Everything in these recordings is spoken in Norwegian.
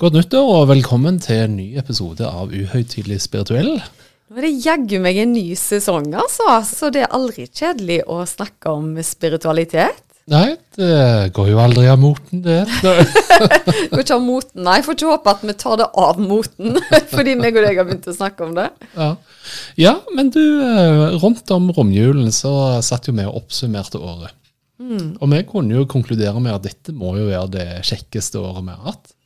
Godt nyttår og velkommen til en ny episode av Uhøytidelig spirituell. Nå er det jaggu meg en ny sesong, altså. Så det er aldri kjedelig å snakke om spiritualitet. Nei, det går jo aldri av moten, det. Går ikke av moten, nei. Får ikke håpe at vi tar det av moten, fordi meg og deg har begynt å snakke om det. Ja. ja, men du, eh, rundt om romjulen så satt jo vi og oppsummerte året. Og vi kunne jo konkludere med at dette må jo være det kjekkeste året vi har hatt.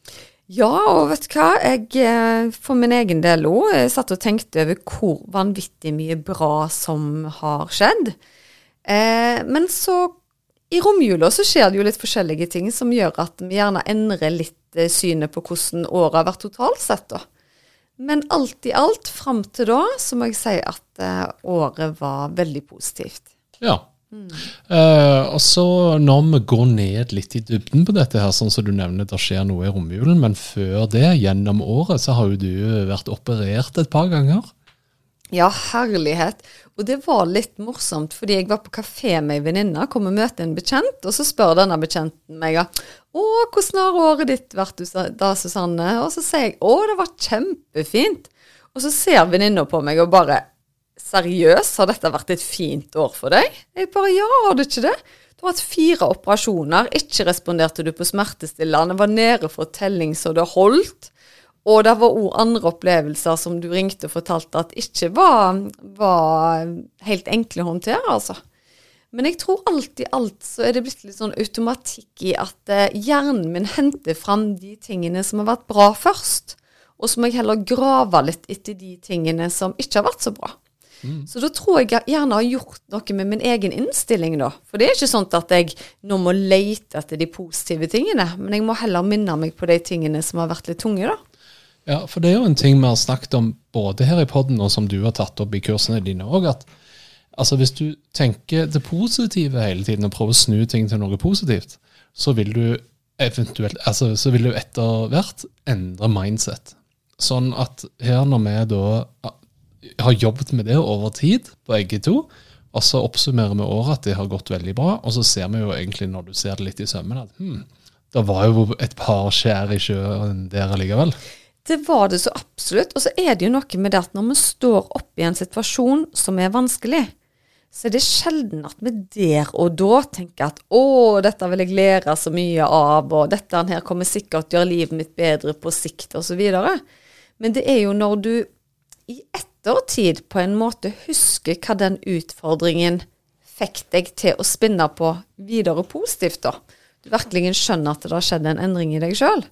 Ja, og vet du hva. Jeg, eh, for min egen del òg, satt og tenkte over hvor vanvittig mye bra som har skjedd. Eh, men så, i romjula, så skjer det jo litt forskjellige ting som gjør at vi gjerne endrer litt eh, synet på hvordan året har vært totalt sett, da. Men alt i alt, fram til da, så må jeg si at eh, året var veldig positivt. Ja. Eh, og så når vi går ned litt i dybden på dette, her, sånn som du nevner, det skjer noe i romjulen, men før det, gjennom året, så har jo du vært operert et par ganger. Ja, herlighet. Og det var litt morsomt, fordi jeg var på kafé med ei venninne, kom og møte en bekjent, og så spør denne bekjenten meg å, hvordan har året ditt vært da, Susanne? Og så sier jeg å, det var kjempefint. Og så ser venninna på meg og bare seriøst, har dette vært et fint år for deg? Jeg bare ja, har du ikke det? Du har hatt fire operasjoner, ikke responderte du på smertestillende, var nede for telling så det holdt. Og det var òg andre opplevelser som du ringte og fortalte at ikke var, var helt enkle å håndtere, altså. Men jeg tror alt i alt så er det blitt litt sånn automatikk i at eh, hjernen min henter fram de tingene som har vært bra først. Og så må jeg heller grave litt etter de tingene som ikke har vært så bra. Så da tror jeg jeg gjerne har gjort noe med min egen innstilling, da. For det er ikke sånn at jeg nå må lete etter de positive tingene, men jeg må heller minne meg på de tingene som har vært litt tunge, da. Ja, for det er jo en ting vi har snakket om både her i podden og som du har tatt opp i kursene dine òg, at altså hvis du tenker det positive hele tiden og prøver å snu ting til noe positivt, så vil du eventuelt, altså så vil du etter hvert endre mindset. Sånn at her når vi da har jobbet med det over tid, begge to, og så oppsummerer vi året at det har gått veldig bra, og så ser vi jo egentlig når du ser det litt i sømmene, at hmm, det var jo et par skjær i sjøen der allikevel. Det var det så absolutt. Og så er det jo noe med det at når vi står oppe i en situasjon som er vanskelig, så er det sjelden at vi der og da tenker at å, dette vil jeg lære så mye av, og dette her kommer sikkert til å gjøre livet mitt bedre på sikt, osv. Men det er jo når du i ettertid på en måte huske hva den utfordringen fikk deg til å spinne på videre positivt, da. Du virkelig skjønner at det har skjedd en endring i deg sjøl.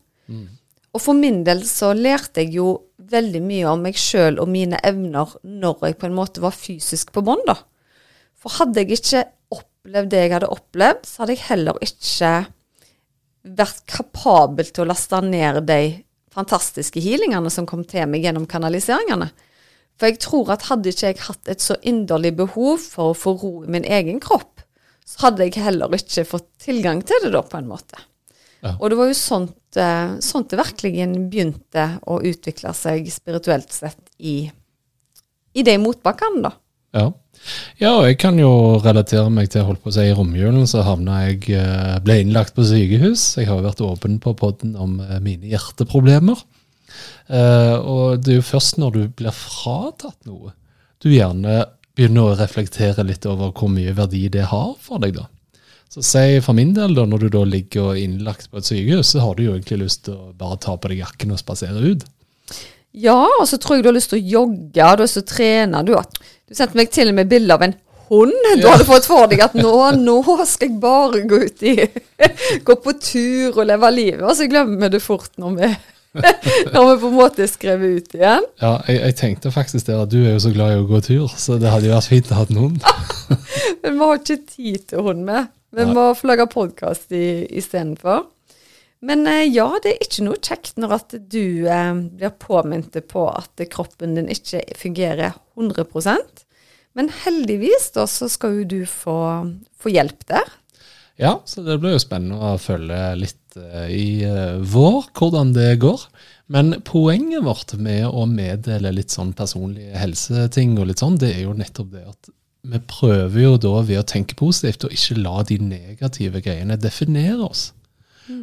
Og for min del så lærte jeg jo veldig mye om meg sjøl og mine evner når jeg på en måte var fysisk på bånn, da. For hadde jeg ikke opplevd det jeg hadde opplevd, så hadde jeg heller ikke vært kapabel til å laste ned de fantastiske healingene som kom til meg gjennom kanaliseringene. For jeg tror at hadde ikke jeg hatt et så inderlig behov for å få ro i min egen kropp, så hadde jeg heller ikke fått tilgang til det da, på en måte. Ja. Og det var jo sånt, eh, sånt det virkelig begynte å utvikle seg spirituelt sett i, i de motbakkene, da. Ja. ja, og jeg kan jo relatere meg til, holdt på å si, i romjulen så havna jeg, eh, ble innlagt på sykehus. Jeg har jo vært åpen på podden om eh, mine hjerteproblemer. Eh, og det er jo først når du blir fratatt noe, du gjerne begynner å reflektere litt over hvor mye verdi det har for deg, da. Så si for min del, da, når du da ligger innlagt på et sykehus, så har du jo egentlig lyst til å bare ta på deg jakken og spasere ut. Ja, og så tror jeg du har lyst til å jogge, du har lyst til å trene. Du, har- du sendte meg til og med bilde av en hund. Du hadde fått for deg at nå, nå skal jeg bare gå ut i Gå på tur og leve livet. Og så glemmer vi det fort når vi, når vi på en måte er skrevet ut igjen. Ja, jeg, jeg tenkte faktisk det at du er jo så glad i å gå tur, så det hadde jo vært fint å ha en hund. Men vi har ikke tid til hund med. Vi må få lage podkast istedenfor. Men eh, ja, det er ikke noe kjekt når at du eh, blir påminnet på at kroppen din ikke fungerer 100% Men heldigvis da, så skal jo du få, få hjelp der. Ja, så det blir jo spennende å følge litt eh, i eh, vår hvordan det går. Men poenget vårt med å meddele litt sånn personlige helseting og litt sånn, det er jo nettopp det at vi prøver jo da ved å tenke positivt og ikke la de negative greiene definere oss.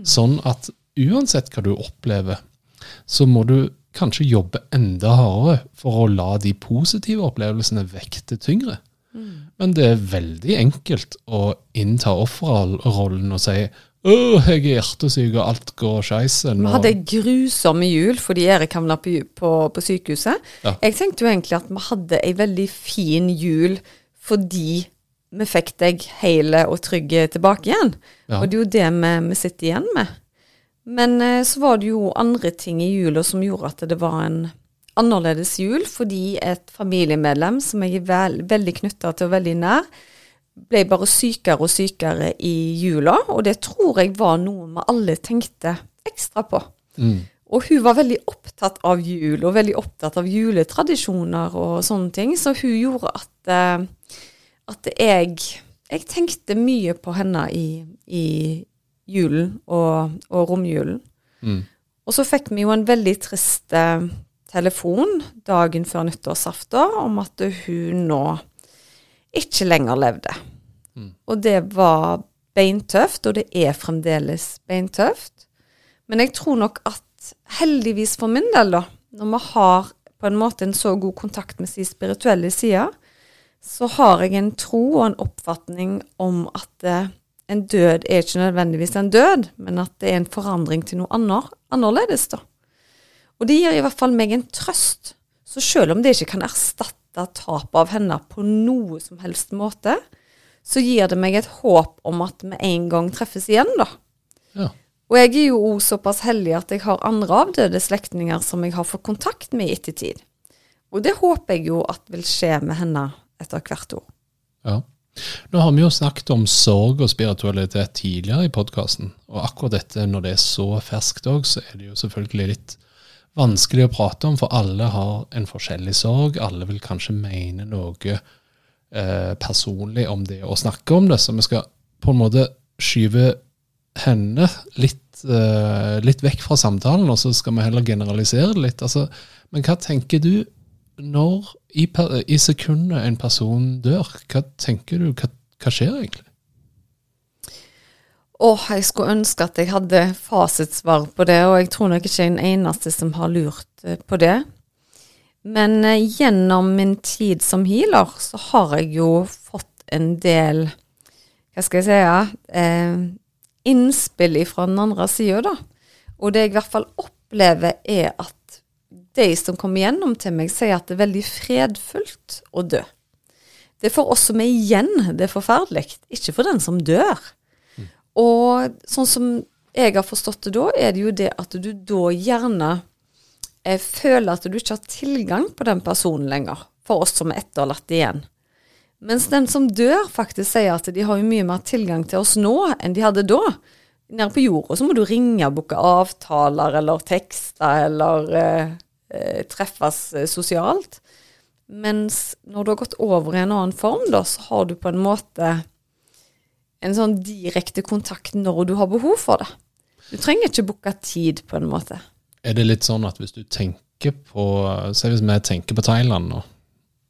Sånn at uansett hva du opplever, så må du kanskje jobbe enda hardere for å la de positive opplevelsene vekte tyngre. Men det er veldig enkelt å innta offerrollen og si å, jeg er hjertesyk, og alt går skeisen. Vi hadde grusomme grusom jul fordi Erik havna på, på, på sykehuset. Ja. Jeg tenkte jo egentlig at vi hadde ei veldig fin jul fordi vi fikk deg hele og trygge tilbake igjen. Ja. Og det er jo det vi, vi sitter igjen med. Men eh, så var det jo andre ting i jula som gjorde at det var en annerledes jul, fordi et familiemedlem som jeg er vel, veldig knytta til og veldig nær, ble bare sykere og sykere i jula, og det tror jeg var noe vi alle tenkte ekstra på. Mm. Og hun var veldig opptatt av jul, og veldig opptatt av juletradisjoner og sånne ting, så hun gjorde at, eh, at jeg, jeg tenkte mye på henne i, i julen og, og romjulen. Mm. Og så fikk vi jo en veldig trist eh, telefon dagen før nyttårsaften om at hun nå ikke lenger levde. Mm. Og det var beintøft, og det er fremdeles beintøft. Men jeg tror nok at heldigvis for min del, da, når vi har på en måte en så god kontakt med sin spirituelle side, så har jeg en tro og en oppfatning om at eh, en død er ikke nødvendigvis en død, men at det er en forandring til noe annet, annerledes, da. Og det gir i hvert fall meg en trøst. Så selv om det ikke kan erstatte tapet av henne på noe som helst måte, så gir det meg et håp om at vi en gang treffes igjen, da. Ja. Og jeg er jo òg såpass heldig at jeg har andre avdøde slektninger som jeg har fått kontakt med i ettertid. Og det håper jeg jo at vil skje med henne etter hvert år. Ja. Nå har vi jo snakket om sorg og spiritualitet tidligere i podkasten, og akkurat dette når det er så ferskt òg, så er det jo selvfølgelig litt vanskelig å prate om, for alle har en forskjellig sorg. Alle vil kanskje mene noe eh, personlig om det å snakke om det, så vi skal på en måte skyve henne litt, eh, litt vekk fra samtalen, og så skal vi heller generalisere det litt. Altså, men hva tenker du når i, i sekundet en person dør? Hva tenker du, hva, hva skjer egentlig? Åh, jeg skulle ønske at jeg hadde fasitsvar på det, og jeg tror nok ikke jeg er den eneste som har lurt eh, på det. Men eh, gjennom min tid som healer, så har jeg jo fått en del, hva skal jeg si, eh, innspill fra den andre sida, da. Og det jeg i hvert fall opplever, er at de som kommer gjennom til meg, sier at det er veldig fredfullt å dø. Det er for oss som er igjen, det er forferdelig, ikke for den som dør. Og sånn som jeg har forstått det da, er det jo det at du da gjerne eh, føler at du ikke har tilgang på den personen lenger, for oss som er etterlatt igjen. Mens den som dør, faktisk sier at de har jo mye mer tilgang til oss nå enn de hadde da. Nede på jorda så må du ringe og booke avtaler eller tekster eller eh, eh, treffes eh, sosialt. Mens når du har gått over i en annen form, da, så har du på en måte en sånn direkte kontakt når du har behov for det. Du trenger ikke booke tid, på en måte. Er det litt sånn at hvis du tenker på Se hvis vi tenker på Thailand nå,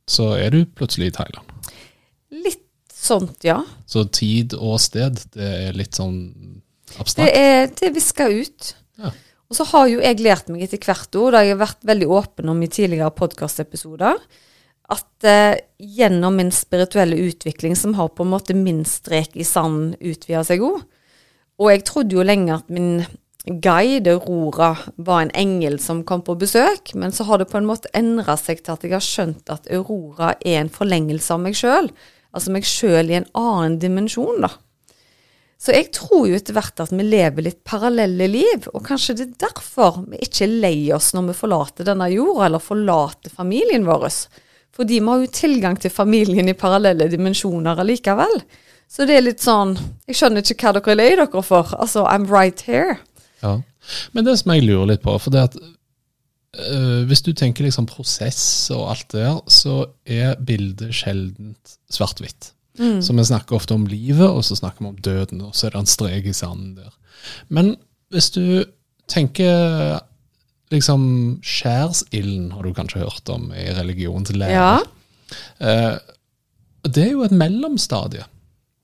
så er du plutselig i Thailand. Litt sånt, ja. Så tid og sted, det er litt sånn Det abstrakt. det er viska ut. Ja. Og så har jo jeg lært meg etter hvert ord, jeg har vært veldig åpen om i tidligere podkastepisoder, at eh, gjennom min spirituelle utvikling, som har på en måte min strek i sanden utvida seg òg Og jeg trodde jo lenge at min guide, Aurora, var en engel som kom på besøk, men så har det på en måte endra seg til at jeg har skjønt at Aurora er en forlengelse av meg sjøl. Altså meg sjøl i en annen dimensjon, da. Så jeg tror jo etter hvert at vi lever litt parallelle liv, og kanskje det er derfor vi ikke er lei oss når vi forlater denne jorda, eller forlater familien vår. Fordi vi har jo tilgang til familien i parallelle dimensjoner allikevel. Så det er litt sånn Jeg skjønner ikke hva dere er lei dere for. Altså, I'm right here. Ja. Men det som jeg lurer litt på, for det at øh, hvis du tenker liksom prosess og alt det der, så er bildet sjeldent svart-hvitt. Så vi snakker ofte om livet, og så snakker vi om døden, og så er det en strek i sanden der. Men hvis du tenker liksom skjærsilden, har du kanskje hørt om i religionslære. Ja. Eh, det er jo et mellomstadie.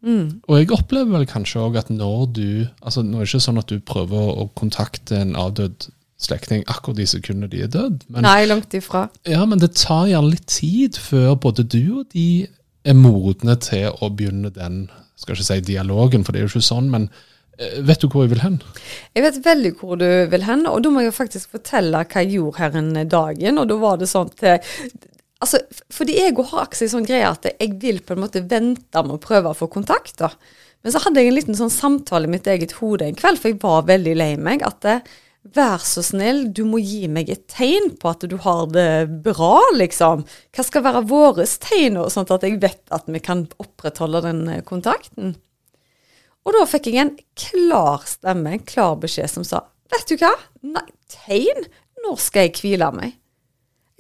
Og jeg opplever vel kanskje òg at når du altså Nå er det ikke sånn at du prøver å kontakte en avdød slektning akkurat de sekundene de er død, men, Nei, langt ifra. ja, men det tar gjerne litt tid før både du og de er modne til å begynne den skal ikke si dialogen, for det er jo ikke sånn, men eh, vet du hvor jeg vil hen? Jeg vet veldig hvor du vil hen, og da må jeg faktisk fortelle hva jeg gjorde her en dagen. Og da var det sånn til Altså, fordi jeg har akkurat sånn greie at jeg vil på en måte vente med å prøve å få kontakt, da. Men så hadde jeg en liten sånn samtale i mitt eget hode en kveld, for jeg var veldig lei meg. At det, vær så snill, du må gi meg et tegn på at du har det bra, liksom. Hva skal være våres tegn, sånn at jeg vet at vi kan opprettholde den eh, kontakten? Og da fikk jeg en klar stemme, en klar beskjed som sa Vet du hva? Nei, tegn? Når skal jeg hvile meg?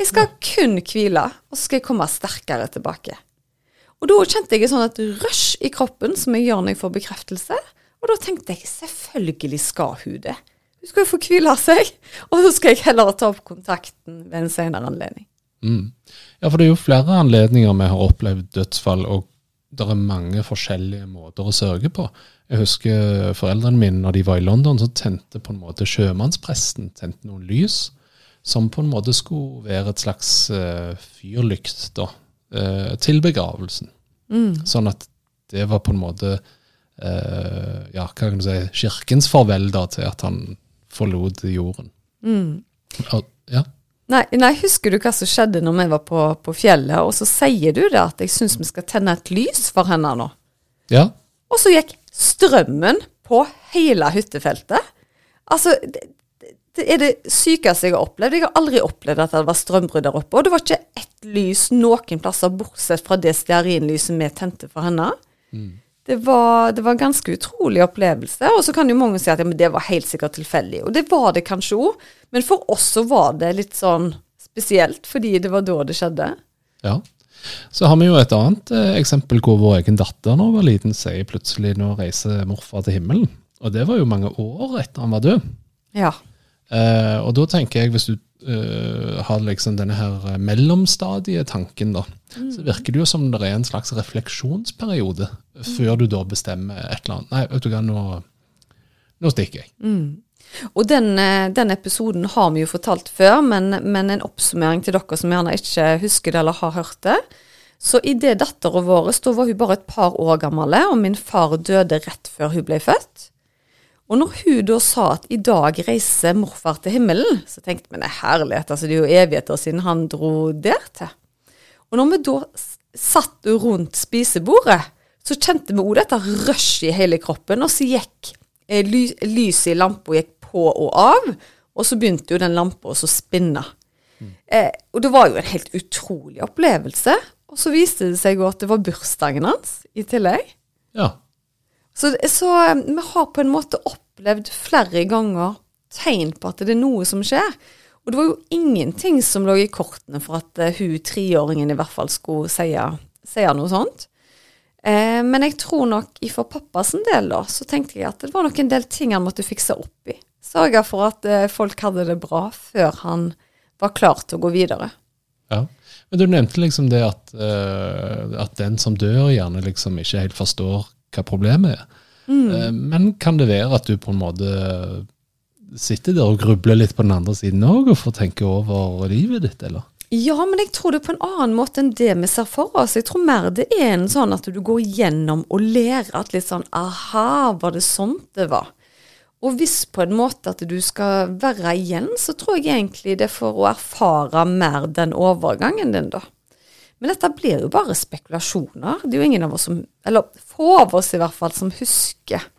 Jeg skal kun hvile, og så skal jeg komme sterkere tilbake. Og da kjente jeg et sånn et rush i kroppen, som jeg gjør når jeg får bekreftelse. Og da tenkte jeg selvfølgelig skal hun det. Hun skal jo få hvile seg. Og så skal jeg heller ta opp kontakten ved en senere anledning. Mm. Ja, for det er jo flere anledninger vi har opplevd dødsfall, og det er mange forskjellige måter å sørge på. Jeg husker foreldrene mine når de var i London, så tente på en måte sjømannspresten tente noen lys, som på en måte skulle være et slags uh, fyrlykt da, uh, til begravelsen. Sånn at det var på en måte uh, ja, hva kan du si, kirkens farvel da, til at han forlot jorden. Og, ja. Nei, nei, husker du hva som skjedde når vi var på, på fjellet, og så sier du det at jeg syns vi skal tenne et lys for henne nå. ja. Og så gikk strømmen på hele hyttefeltet. Altså, det, det er det sykeste jeg har opplevd. Jeg har aldri opplevd at det var strømbrudd der oppe. Og det var ikke ett lys noen plasser, bortsett fra det stearinlyset vi tente for henne. Det var, det var en ganske utrolig opplevelse. Og så kan jo mange si at ja, men det var helt sikkert tilfeldig. Og det var det kanskje òg, men for oss så var det litt sånn spesielt, fordi det var da det skjedde. Ja. Så har vi jo et annet eh, eksempel hvor vår egen datter nå var liten sier plutselig nå reiser morfar til himmelen. Og det var jo mange år etter han var død. Ja. Eh, og da tenker jeg, hvis du uh, har liksom denne her eh, mellomstadietanken, da, så virker det jo som det er en slags refleksjonsperiode før du da bestemmer et eller annet. Nei, vet du hva, nå, nå stikker jeg. Og den, den episoden har vi jo fortalt før, men, men en oppsummering til dere som gjerne ikke husker det eller har hørt det. Så i det dattera vår, da var hun bare et par år gammel, og min far døde rett før hun ble født. Og når hun da sa at i dag reiser morfar til himmelen, så tenkte vi nei, herlighet, altså det er jo evigheter siden han dro der til. Og når vi da satt rundt spisebordet, så kjente vi òg dette rushet i hele kroppen, og så gikk eh, ly lyset i lampa gikk på og av, og så begynte jo den lampa å spinne. Eh, og det var jo en helt utrolig opplevelse. Og så viste det seg jo at det var bursdagen hans i tillegg. Ja. Så, så eh, vi har på en måte opplevd flere ganger tegn på at det er noe som skjer. Og det var jo ingenting som lå i kortene for at eh, hun treåringen i hvert fall skulle si, noe sånt. Eh, men jeg tror nok for pappas del da, så tenkte jeg at det var nok en del ting han måtte fikse opp i. Sørge for at eh, folk hadde det bra før han var klar til å gå videre. Ja. Men du nevnte liksom det at, uh, at den som dør, gjerne liksom ikke helt forstår hva problemet er. Mm. men kan det være at du på en måte sitter der og grubler litt på den andre siden òg, og får tenke over livet ditt, eller? Ja, men jeg tror det på en annen måte enn det vi ser for oss. Jeg tror mer det er en sånn at du går gjennom og lærer at litt sånn Aha, var det sånn det var? Og hvis på en måte at du skal være igjen, så tror jeg egentlig det er for å erfare mer den overgangen din, da. Men dette blir jo bare spekulasjoner. Det er jo ingen av oss som Eller få av oss i hvert fall som husker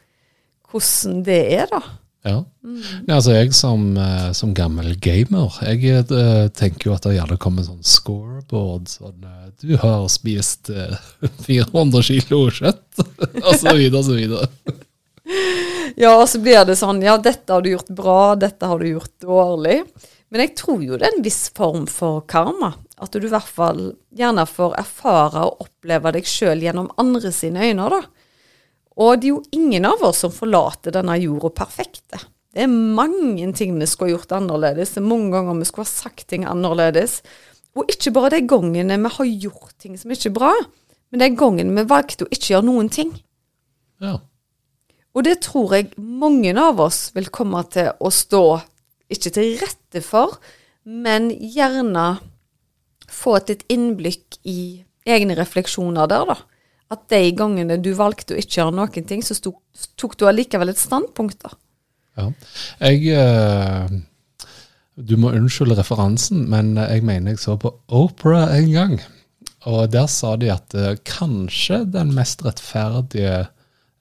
hvordan det er, da. Ja. ja altså Jeg som, eh, som gammel gamer jeg eh, tenker jo at det gjerne kommer sånn scoreboard. sånn eh, Du har spist eh, 400 kilo kjøtt, og så videre og så videre. Ja, og så blir det sånn Ja, dette har du gjort bra, dette har du gjort dårlig. Men jeg tror jo det er en viss form for karma. At du i hvert fall gjerne får erfare og oppleve deg sjøl gjennom andre sine øyne, da. Og det er jo ingen av oss som forlater denne jorda perfekte. Det er mange ting vi skulle gjort annerledes. Det er mange ganger vi skulle ha sagt ting annerledes. Og ikke bare de gangene vi har gjort ting som ikke er bra, men de gangene vi valgte å ikke gjøre noen ting. Ja. Og det tror jeg mange av oss vil komme til å stå ikke til rette for, men gjerne få et litt innblikk i egne refleksjoner der, da. At de gangene du valgte å ikke gjøre noen ting, så sto, tok du allikevel et standpunkt, da. ja. Jeg eh, Du må unnskylde referansen, men jeg mener jeg så på Opera en gang. Og der sa de at eh, kanskje den mest rettferdige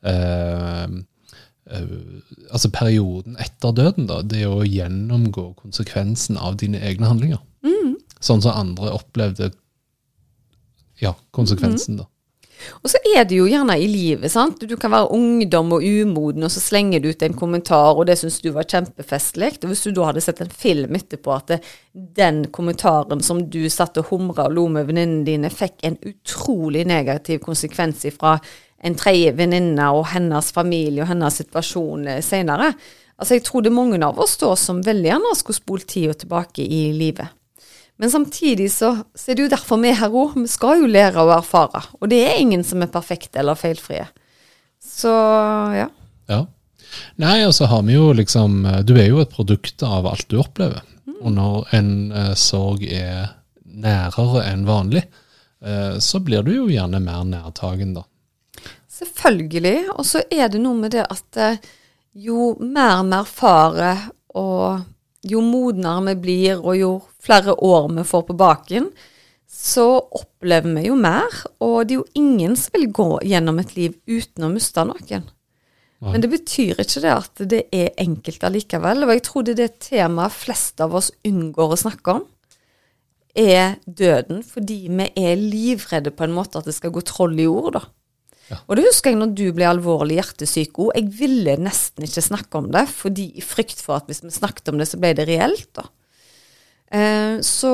eh, eh, Altså perioden etter døden, da, det er å gjennomgå konsekvensen av dine egne handlinger. Sånn som andre opplevde ja, konsekvensen, da. Og så er det jo gjerne i livet, sant. Du kan være ungdom og umoden, og så slenger du ut en kommentar, og det syns du var kjempefestlig. Og hvis du da hadde sett en film etterpå at det, den kommentaren som du satt og humra og lo med venninnene dine, fikk en utrolig negativ konsekvens fra en tredje venninne og hennes familie og hennes situasjon eh, senere. Altså, jeg tror det er mange av oss da som veldig gjerne skulle spolt tida tilbake i livet. Men samtidig så, så er det jo derfor vi er her òg. Vi skal jo lære og erfare. Og det er ingen som er perfekte eller feilfrie. Så ja. Ja. Nei, og så har vi jo liksom Du er jo et produkt av alt du opplever. Og når en eh, sorg er nærere enn vanlig, eh, så blir du jo gjerne mer nærtagen, da. Selvfølgelig. Og så er det noe med det at eh, jo mer vi erfarer, og jo modnere vi blir, og jo flere år vi får på baken, så opplever vi jo mer. Og det er jo ingen som vil gå gjennom et liv uten å miste noen. Men det betyr ikke det at det er enkelt allikevel. Og jeg tror det er det temaet flest av oss unngår å snakke om, er døden. Fordi vi er livredde på en måte at det skal gå troll i ord, da. Ja. Og det husker jeg når du ble alvorlig hjertesyk òg. Jeg ville nesten ikke snakke om det, fordi i frykt for at hvis vi snakket om det, så ble det reelt, da. Eh, så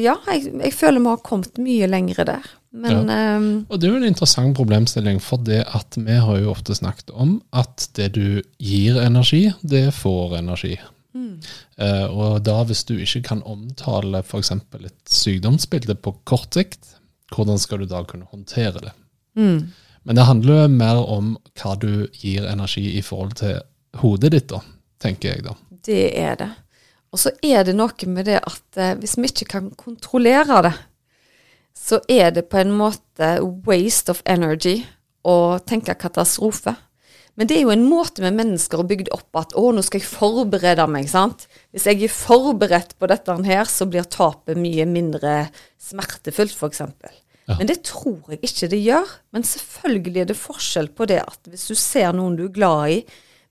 ja, jeg, jeg føler vi har kommet mye lengre der. Men ja. Og det er jo en interessant problemstilling, for det at vi har jo ofte snakket om at det du gir energi, det får energi. Eh, og da hvis du ikke kan omtale f.eks. et sykdomsbilde på kort sikt, hvordan skal du da kunne håndtere det? Men det handler jo mer om hva du gir energi i forhold til hodet ditt, da, tenker jeg da. det er det. Og så er det noe med det at eh, hvis vi ikke kan kontrollere det, så er det på en måte waste of energy å tenke katastrofe. Men det er jo en måte med mennesker bygge det opp at å, nå skal jeg forberede meg. sant? Hvis jeg er forberedt på dette her, så blir tapet mye mindre smertefullt, f.eks. Ja. Men det tror jeg ikke det gjør. Men selvfølgelig er det forskjell på det at hvis du ser noen du er glad i,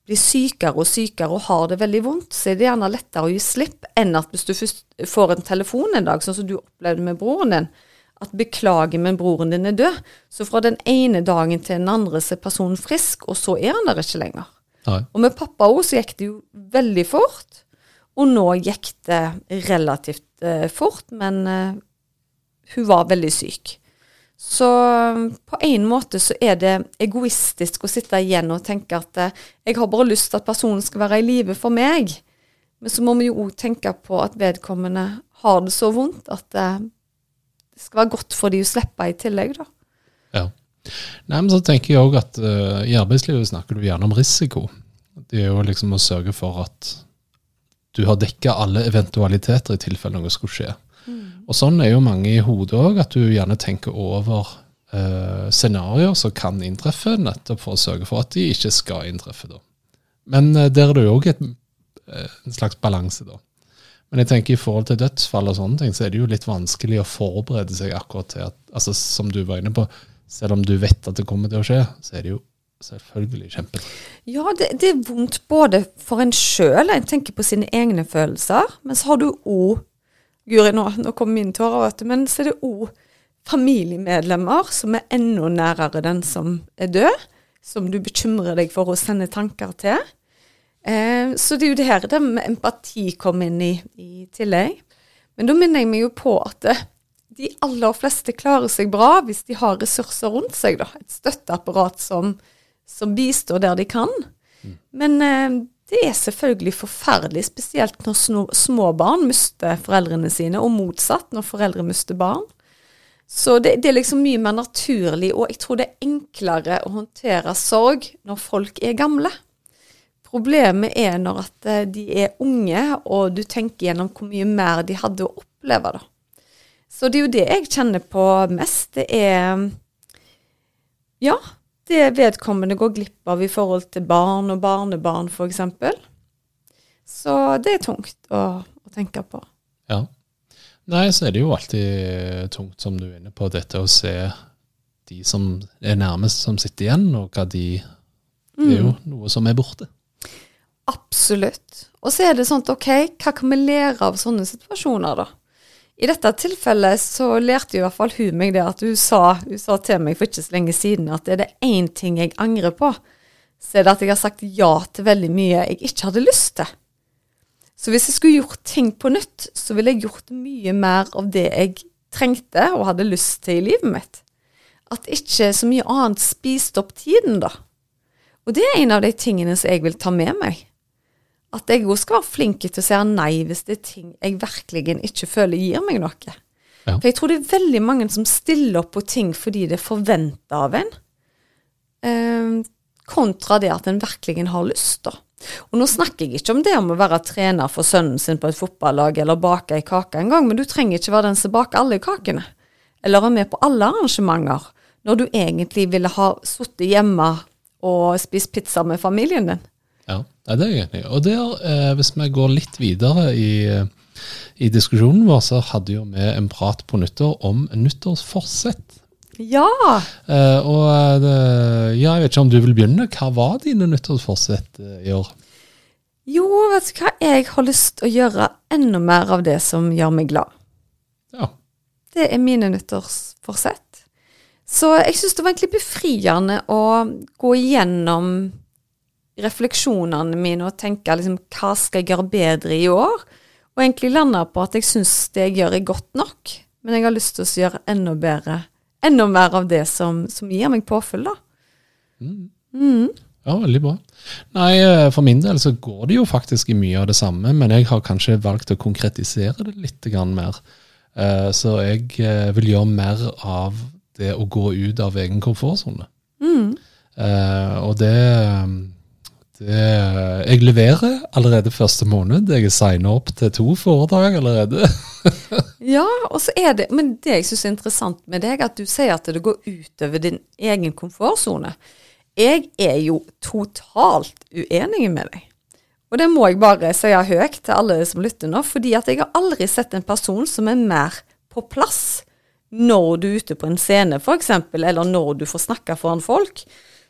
blir sykere og sykere og har det veldig vondt, så er det gjerne lettere å gi slipp enn at hvis du først får en telefon en dag, sånn som du opplevde med broren din, at 'beklager, men broren din er død', så fra den ene dagen til den andre så er personen frisk, og så er han der ikke lenger. Nei. Og med pappa òg så gikk det jo veldig fort, og nå gikk det relativt eh, fort, men eh, hun var veldig syk. Så um, på en måte så er det egoistisk å sitte igjen og tenke at eh, jeg har bare lyst til at personen skal være i live for meg. Men så må vi jo òg tenke på at vedkommende har det så vondt at eh, det skal være godt for de å slippe i tillegg, da. Ja. Nei, men så tenker jeg òg at uh, i arbeidslivet snakker du gjerne om risiko. Det er jo liksom å sørge for at du har dekka alle eventualiteter i tilfelle noe skulle skje. Og sånn er jo mange i hodet òg, at du gjerne tenker over eh, scenarioer som kan inntreffe, nettopp for å sørge for at de ikke skal inntreffe. da. Men eh, der er det jo òg eh, en slags balanse, da. Men jeg tenker i forhold til dødsfall og sånne ting, så er det jo litt vanskelig å forberede seg akkurat til at altså Som du var inne på, selv om du vet at det kommer til å skje, så er det jo selvfølgelig kjempe... Ja, det, det er vondt både for en sjøl, en tenker på sine egne følelser, men så har du òg Guri, nå, nå kom min tårer, vet du. Men så er det òg familiemedlemmer som er enda nærere den som er død. som du bekymrer deg for å sende tanker til. Eh, så det er jo det her det med empati kom inn i, i tillegg. Men da minner jeg meg jo på at eh, de aller fleste klarer seg bra hvis de har ressurser rundt seg. da, Et støtteapparat som, som bistår der de kan. Men eh, det er selvfølgelig forferdelig, spesielt når små, barn mister foreldrene sine, og motsatt når foreldre mister barn. Så det, det, er liksom mye mer naturlig, og jeg tror det er enklere å håndtere sorg når folk er gamle. Problemet er når at eh, de er unge, og du tenker gjennom hvor mye mer de hadde å oppleve. da. Så det er jo det jeg kjenner på mest. Det er Ja, det vedkommende går glipp av i forhold til barn og barnebarn, f.eks. Så det er tungt å, å tenke på. Ja. Nei, så er det jo alltid tungt, som du er inne på, dette å se de som er nærmest som sitter igjen, og hva de Det er jo Mm. noe som er borte. Absolutt. Og så er det sånn, OK, hva kan vi lære av sånne situasjoner, da? I dette tilfellet så lærte i hvert fall hun meg det at hun sa, hun sa til meg for ikke så lenge siden at er det én ting jeg angrer på, så er det at jeg har sagt ja til veldig mye jeg ikke hadde lyst til. Så hvis jeg skulle gjort ting på nytt, så ville jeg gjort mye mer av det jeg trengte og hadde lyst til i livet mitt. At ikke så mye annet spiste opp tiden, da. Og det er en av de tingene som jeg vil ta med meg. At jeg òg skal være flink til å si nei hvis det er ting jeg virkelig ikke føler gir meg noe. Ja. For jeg tror det er veldig mange som stiller opp på ting fordi det er forventa av en, eh, kontra det at en virkelig har lyst, da. Og nå snakker jeg ikke om det om å være trener for sønnen sin på et fotballag eller bake ei kake engang, men du trenger ikke være den som baker alle kakene. Eller er med på alle arrangementer, når du egentlig ville ha sittet hjemme og spist pizza med familien din. Ja, det er jeg enig i. Og der, eh, hvis vi går litt videre i, i diskusjonen vår, så hadde jo vi en prat på nyttår om nyttårsforsett. Ja! Eh, og eh, det, ja, jeg vet ikke om du vil begynne. Hva var dine nyttårsforsett eh, i år? Jo, vet du hva, jeg har lyst til å gjøre enda mer av det som gjør meg glad. Ja. Det er mine nyttårsforsett. Så jeg syns det var egentlig befriende å gå igjennom refleksjonene mine og tenke liksom, hva skal jeg gjøre bedre i år? Og egentlig lande på at jeg syns det jeg gjør er godt nok, men jeg har lyst til å gjøre enda bedre. Enda mer av det som, som gir meg påfyll, da. Mm. Ja, veldig bra. Nei, eh, for min del så går det jo faktisk i mye av det samme, men jeg har kanskje valgt å konkretisere det litt mer. Eh, Så jeg eh, vil gjøre mer av det å gå ut av egen komfortsone. Mm. Og det, det Jeg leverer allerede første måned. Jeg er signa opp til to foredrag allerede. Ja, og så er det Men det jeg syns er interessant med deg, at du sier at det går utover din egen komfortsone. Jeg er jo totalt uenig med deg. Og det må jeg bare si høyt til alle som lytter nå, fordi at jeg har aldri sett en person som er mer på plass når du er ute på en scene, f.eks., eller når du får snakke foran folk.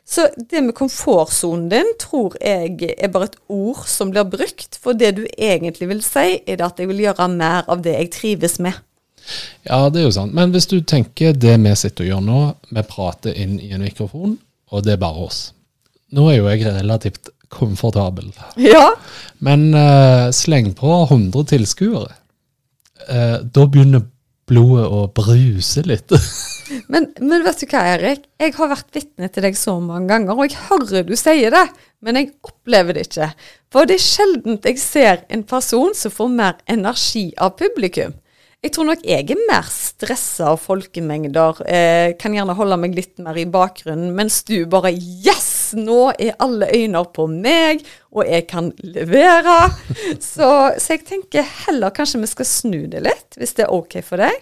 Så det med komfortsonen din tror jeg er bare et ord som blir brukt, for det du egentlig vil si, er at jeg vil gjøre mer av det jeg trives med. Ja, det er jo sant. Men hvis du tenker det vi sitter og gjør nå, vi prater inn i en mikrofon, og det er bare oss. Nå er jo jeg relativt komfortabel. Ja, Men uh, sleng på 100 tilskuere. Uh, da begynner blodet å bruse litt. men, men vet du hva, Erik? Jeg har vært vitne til deg så mange ganger, og jeg hører du sier det, men jeg opplever det ikke. For det er sjelden jeg ser en person som får mer energi av publikum. Jeg tror nok jeg er mer stressa av folkemengder, eh, kan gjerne holde meg litt mer i bakgrunnen, mens du bare Yes! Nå er alle øyne på meg, og jeg kan levere. Så, så jeg tenker heller kanskje vi skal snu det litt, hvis det er ok for deg.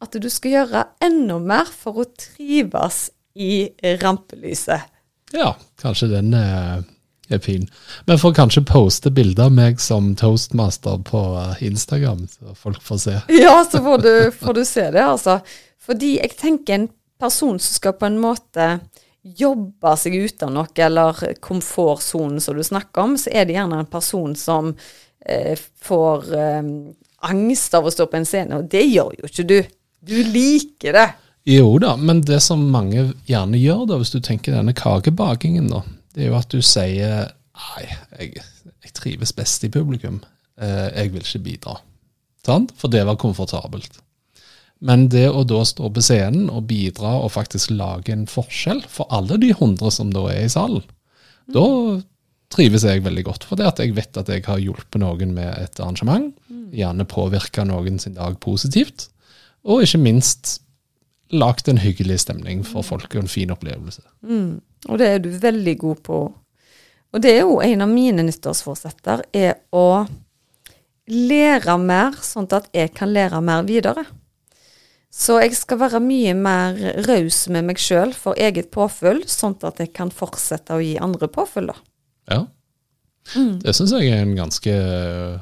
At du skal gjøre enda mer for å trives i rampelyset. ja, kanskje den er, er fin. Men får kanskje poste bilder av meg som toastmaster på eh, Instagram, så folk får se. Ja, så får du, får du se det, altså. Fordi jeg tenker en person som skal på en måte jobbe seg ut av noe, eller komfortsonen som du snakker om, så er det gjerne en person som eh, får eh, angst av å stå på en scene, og det gjør jo ikke du. Du liker det. Jo da, men det som mange gjerne gjør, da, hvis du tenker denne kakebakingen, da, det er jo at du sier Nei, jeg, jeg trives best i publikum. Eh, jeg vil ikke bidra. Sant? For det var komfortabelt. Men det å da stå på scenen og bidra og faktisk lage en forskjell for alle de hundre som da er i salen, da trives jeg veldig godt. For det at jeg vet at jeg har hjulpet noen med et arrangement. Gjerne påvirka noen sin dag positivt. Og ikke minst lagt en hyggelig stemning for folk og en fin opplevelse. Og det er du veldig god på. Og det er jo en av mine nyttårsforsetter, er å lære mer, sånn at jeg kan lære mer videre. Så jeg skal være mye mer raus med meg sjøl for eget påfyll, sånn at jeg kan fortsette å gi andre påfyll, da. Ja. Det syns jeg er en ganske øh,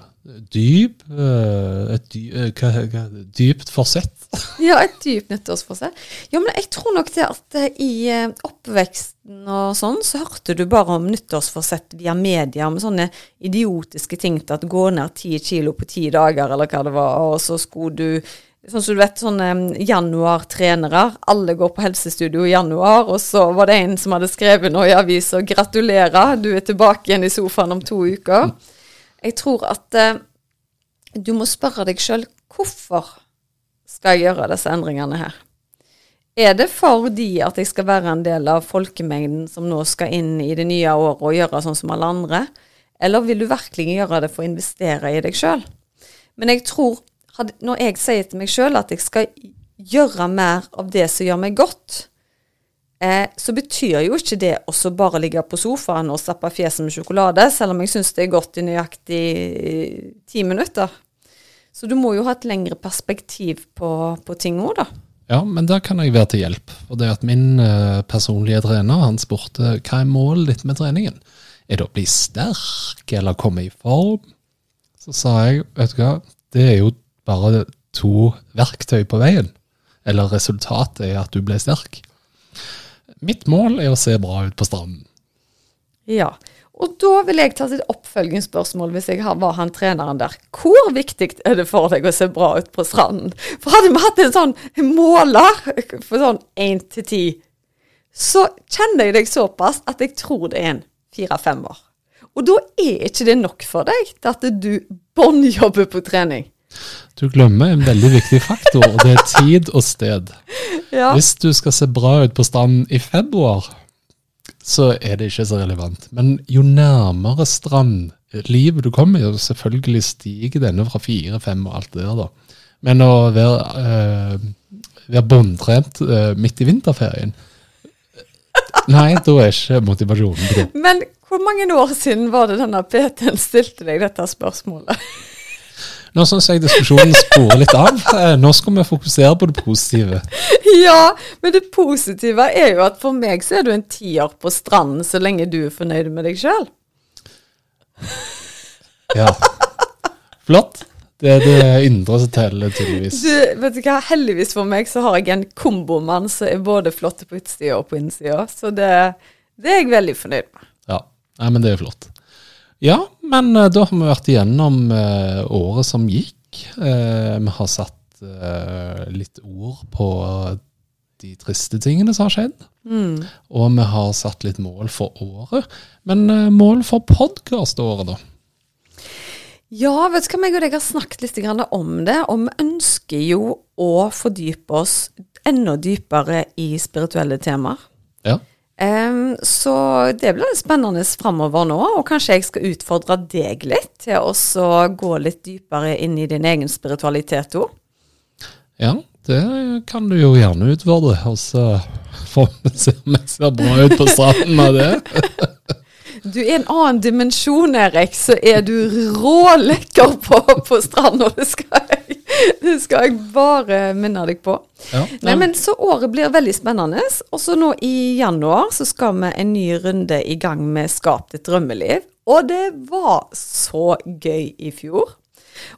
dyp øh, Et dy, hva, hva, dypt forsett. Ja, et dypt nyttårsforsett. Ja, men jeg tror nok det at eh, i eh, oppveksten og sånn, så hørte du bare om nyttårsforsett via media med sånne idiotiske ting til at gå ned ti kilo på ti dager, eller hva det var, og så skulle du Sånn som du vet, sånne januartrenere. Alle går på helsestudio i januar, og så var det en som hadde skrevet noe i avisa 'Gratulerer, du er tilbake igjen i sofaen om to uker'. Jeg tror at eh, du må spørre deg sjøl hvorfor skal jeg gjøre disse endringene her? Er det fordi at jeg skal være en del av folkemengden som nå skal inn i det nye året og gjøre sånn som alle andre, eller vil du virkelig gjøre det for å investere i deg sjøl? Men jeg tror, når jeg sier til meg sjøl at jeg skal gjøre mer av det som gjør meg godt, eh, så betyr jo ikke det også bare ligge på sofaen og stappe fjeset med sjokolade, selv om jeg syns det er godt i nøyaktig ti minutter. Så du må jo ha et lengre perspektiv på, på ting òg, da. Ja, men da kan jeg være til hjelp. Og det at min uh, personlige trener han spurte hva er målet ditt med treningen. Er det å bli sterk eller komme i form? Så sa jeg vet du hva, det er jo bare to verktøy på veien. Eller resultatet er at du ble sterk. Mitt mål er å se bra ut på stranden. Ja. Og da vil jeg ta et oppfølgingsspørsmål hvis jeg har- var han treneren der. Hvor viktig er det for deg å se bra ut på stranden? For hadde vi hatt en sånn måler for sånn én til ti, så kjenner jeg deg såpass at jeg tror det er en fire-fem år. Og da er ikke det nok for deg til at du båndjobber på trening. Du glemmer en veldig viktig faktor, og det er tid og sted. Ja. Hvis du skal se bra ut på stranden i februar, så er det ikke så relevant. Men jo nærmere strandlivet du kommer, jo selvfølgelig stiger denne fra fire, fem og alt det der, da. Men å være, øh, være båndtrent øh, midt i vinterferien Nei, da er ikke motivasjonen god. Men hvor mange år siden var det denne PT-en stilte deg dette spørsmålet? Nå syns jeg diskusjonen sporer litt av. Eh, Nå skal vi fokusere på det positive. Ja, men det positive er jo at for meg så er du en tier på stranden så lenge du er fornøyd med deg sjøl. Ja. Flott. Det er det indre som teller, tydeligvis. Du, vet du hva, heldigvis for meg så har jeg en kombomann som er både flott på utsida og på innsida, så det, det er jeg veldig fornøyd med. Ja, Nei, men det er flott. Ja, men eh, da har vi vært igjennom eh, året som gikk. Eh, vi har satt litt ord på de triste tingene som har skjedd. Og vi har satt litt mål for året. Men mål for podkaståret, da? Ja, vet du hva, meg og deg har snakket litt om det, og vi ønsker jo å fordype oss enda dypere i spirituelle temaer. Ja. Em, så det blir spennende framover nå, og kanskje jeg skal utfordre deg litt til å gå litt dypere inn i din egen spiritualitet òg. ja, det kan du jo gjerne utfordre. Og så får vi se om jeg ser bra ut på stranden av det. Du er en annen dimensjon, Erik, så er du rålekker på, på stranda. Det, skal jeg- det skal jeg bare minne deg på. Ja. Nei, men Så året blir veldig spennende. Og så nå i januar så skal vi en ny runde i gang med Skap ditt drømmeliv. Og det var så gøy i fjor.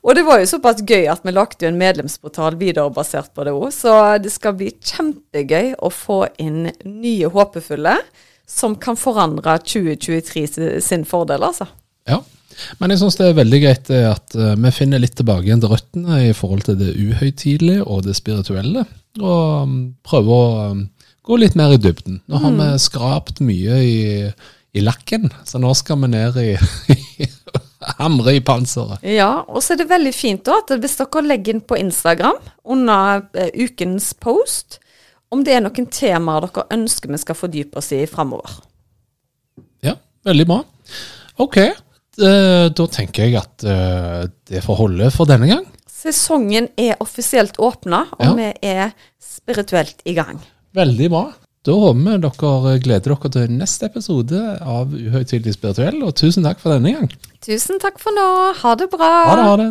Og det var jo såpass gøy at vi lagde en medlemsportal videre basert på det òg, så det skal bli kjempegøy å få inn nye håpefulle som kan forandre 2023 si- sin fordel, altså. Ja. Men jeg syns det er veldig greit at eh, vi finner litt tilbake igjen til røttene i forhold til det uhøytidelige og det spirituelle, og um, prøver å um, gå litt mer i dybden. Nå har vi skrapt mye i, i lakken, så nå skal vi ned i Hamre i panseret. Ja, og så er det veldig fint da at hvis dere legger inn på Instagram under uh, ukens post, om det er noen temaer dere ønsker vi skal fordype oss i framover. Ja, veldig bra. Ok, eh, da tenker jeg at eh, det får holde for denne gang. Sesongen er offisielt åpna, og Ja. vi er spirituelt i gang. Veldig bra. Da håper vi dere gleder dere til neste episode av Uhøytidelig spirituell, og tusen takk for denne gang. Tusen takk for nå. Ha det bra. Ha det, ha det.